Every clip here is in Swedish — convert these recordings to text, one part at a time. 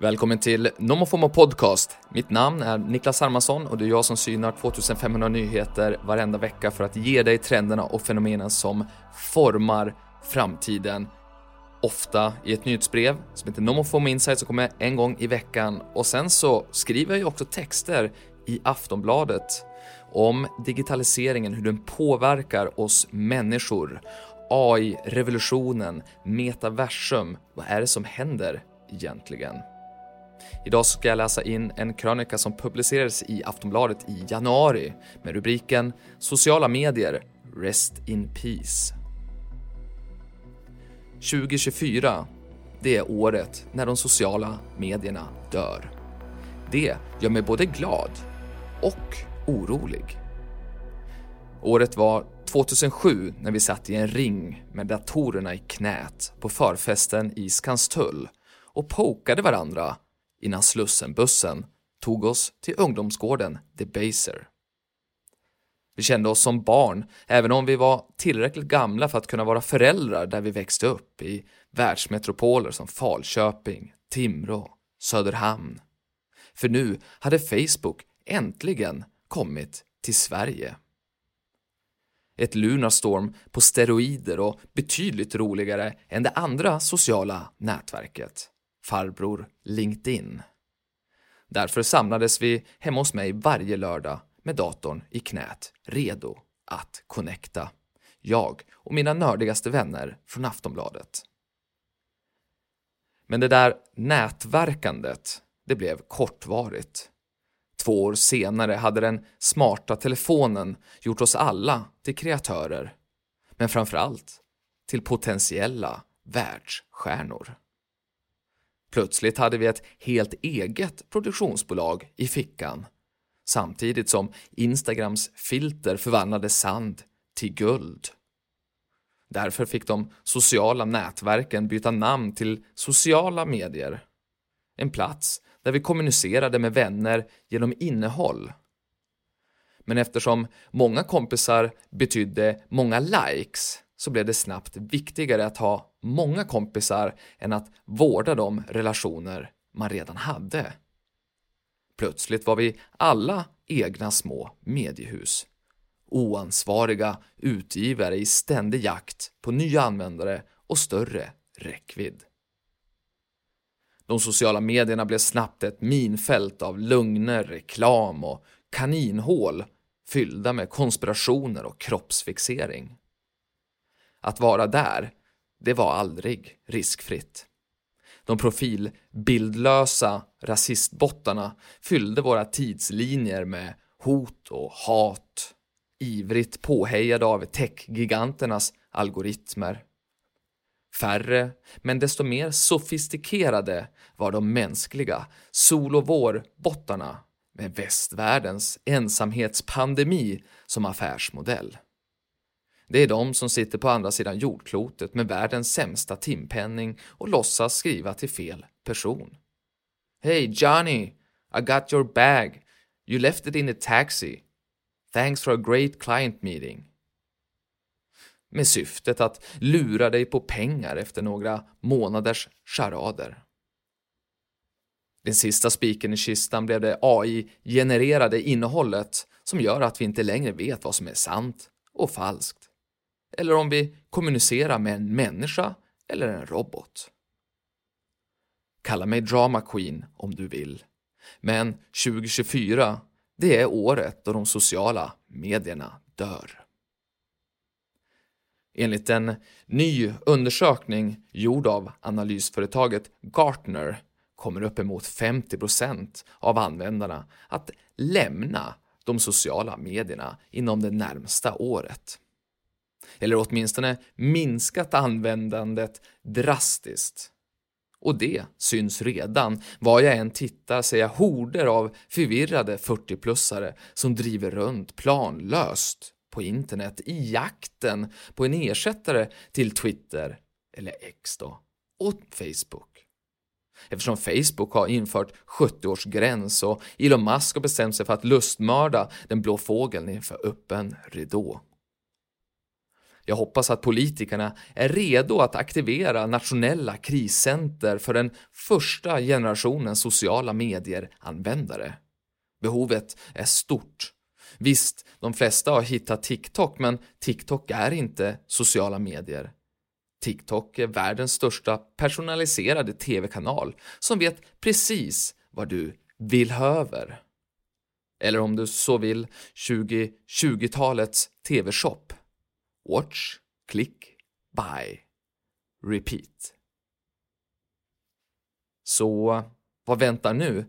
Välkommen till Nomofomo Podcast. Mitt namn är Niklas Hermansson och det är jag som synar 2500 nyheter varenda vecka för att ge dig trenderna och fenomenen som formar framtiden. Ofta i ett nyhetsbrev som heter Nomofomo Insight som kommer en gång i veckan och sen så skriver jag också texter i Aftonbladet om digitaliseringen, hur den påverkar oss människor. AI-revolutionen, metaversum, vad är det som händer egentligen? Idag ska jag läsa in en krönika som publicerades i Aftonbladet i januari med rubriken “Sociala medier, Rest in Peace”. 2024, det är året när de sociala medierna dör. Det gör mig både glad och orolig. Året var 2007 när vi satt i en ring med datorerna i knät på förfesten i Skanstull och pokade varandra innan Slussenbussen tog oss till ungdomsgården Debaser. Vi kände oss som barn, även om vi var tillräckligt gamla för att kunna vara föräldrar där vi växte upp i världsmetropoler som Falköping, Timrå, Söderhamn. För nu hade Facebook äntligen kommit till Sverige. Ett Lunarstorm på steroider och betydligt roligare än det andra sociala nätverket farbror LinkedIn. Därför samlades vi hemma hos mig varje lördag med datorn i knät, redo att connecta. Jag och mina nördigaste vänner från Aftonbladet. Men det där nätverkandet, det blev kortvarigt. Två år senare hade den smarta telefonen gjort oss alla till kreatörer, men framförallt till potentiella världsstjärnor. Plötsligt hade vi ett helt eget produktionsbolag i fickan samtidigt som Instagrams filter förvandlade sand till guld. Därför fick de sociala nätverken byta namn till sociala medier. En plats där vi kommunicerade med vänner genom innehåll. Men eftersom många kompisar betydde många likes så blev det snabbt viktigare att ha många kompisar än att vårda de relationer man redan hade. Plötsligt var vi alla egna små mediehus. Oansvariga utgivare i ständig jakt på nya användare och större räckvidd. De sociala medierna blev snabbt ett minfält av lögner, reklam och kaninhål fyllda med konspirationer och kroppsfixering. Att vara där, det var aldrig riskfritt. De profilbildlösa rasistbottarna fyllde våra tidslinjer med hot och hat, ivrigt påhejade av techgiganternas algoritmer. Färre, men desto mer sofistikerade var de mänskliga sol och vårbottarna med västvärldens ensamhetspandemi som affärsmodell. Det är de som sitter på andra sidan jordklotet med världens sämsta timpenning och låtsas skriva till fel person. Hey Johnny, I got your bag. You left it in a taxi. Thanks for a great client meeting. Med syftet att lura dig på pengar efter några månaders charader. Den sista spiken i kistan blev det AI-genererade innehållet som gör att vi inte längre vet vad som är sant och falskt eller om vi kommunicerar med en människa eller en robot. Kalla mig drama queen om du vill. Men 2024, det är året då de sociala medierna dör. Enligt en ny undersökning gjord av analysföretaget Gartner kommer uppemot 50% av användarna att lämna de sociala medierna inom det närmsta året eller åtminstone minskat användandet drastiskt. Och det syns redan. Var jag än tittar ser jag horder av förvirrade 40-plussare som driver runt planlöst på internet i jakten på en ersättare till Twitter, eller X då, och Facebook. Eftersom Facebook har infört 70-årsgräns och Elon Musk har bestämt sig för att lustmörda den blå fågeln inför öppen ridå. Jag hoppas att politikerna är redo att aktivera nationella kriscenter för den första generationens sociala medier-användare. Behovet är stort. Visst, de flesta har hittat TikTok, men TikTok är inte sociala medier. TikTok är världens största personaliserade TV-kanal som vet precis vad du vill höver. Eller om du så vill 2020-talets TV-shop. Watch, click, buy, repeat. Så vad väntar nu?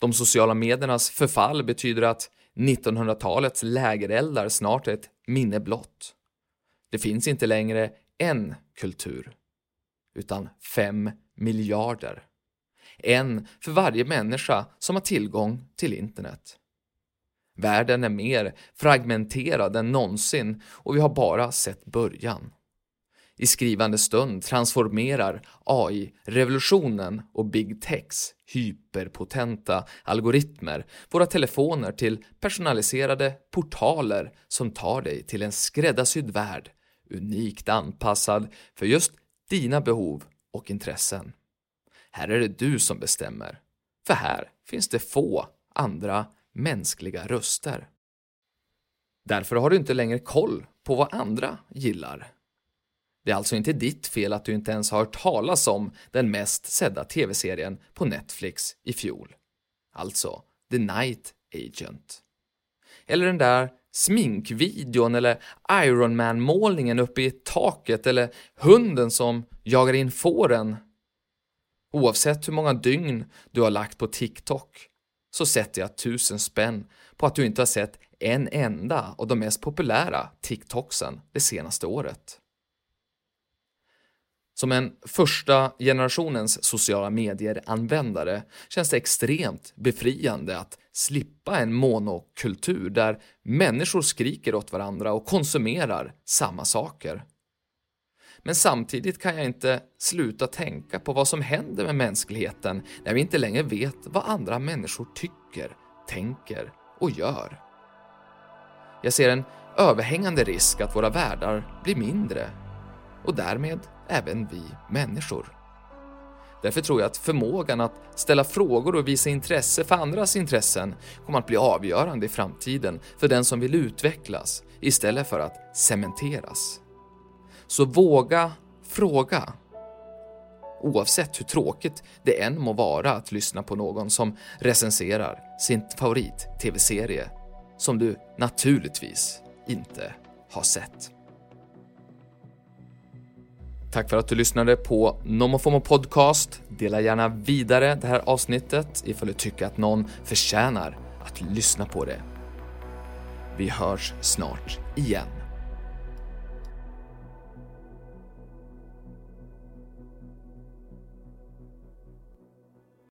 De sociala mediernas förfall betyder att 1900-talets lägereldar snart är ett minne blott. Det finns inte längre en kultur, utan fem miljarder. En för varje människa som har tillgång till internet. Världen är mer fragmenterad än någonsin och vi har bara sett början. I skrivande stund transformerar AI-revolutionen och big techs hyperpotenta algoritmer våra telefoner till personaliserade portaler som tar dig till en skräddarsydd värld unikt anpassad för just dina behov och intressen. Här är det du som bestämmer, för här finns det få andra mänskliga röster. Därför har du inte längre koll på vad andra gillar. Det är alltså inte ditt fel att du inte ens har hört talas om den mest sedda tv-serien på Netflix i fjol. Alltså The Night Agent. Eller den där sminkvideon eller Iron Man-målningen uppe i taket eller hunden som jagar in fåren. Oavsett hur många dygn du har lagt på TikTok så sätter jag tusen spänn på att du inte har sett en enda av de mest populära TikToksen det senaste året. Som en första generationens sociala medier-användare känns det extremt befriande att slippa en monokultur där människor skriker åt varandra och konsumerar samma saker. Men samtidigt kan jag inte sluta tänka på vad som händer med mänskligheten när vi inte längre vet vad andra människor tycker, tänker och gör. Jag ser en överhängande risk att våra världar blir mindre och därmed även vi människor. Därför tror jag att förmågan att ställa frågor och visa intresse för andras intressen kommer att bli avgörande i framtiden för den som vill utvecklas istället för att cementeras. Så våga fråga. Oavsett hur tråkigt det än må vara att lyssna på någon som recenserar sin favorit-tv-serie som du naturligtvis inte har sett. Tack för att du lyssnade på NomoFomo Podcast. Dela gärna vidare det här avsnittet ifall du tycker att någon förtjänar att lyssna på det. Vi hörs snart igen.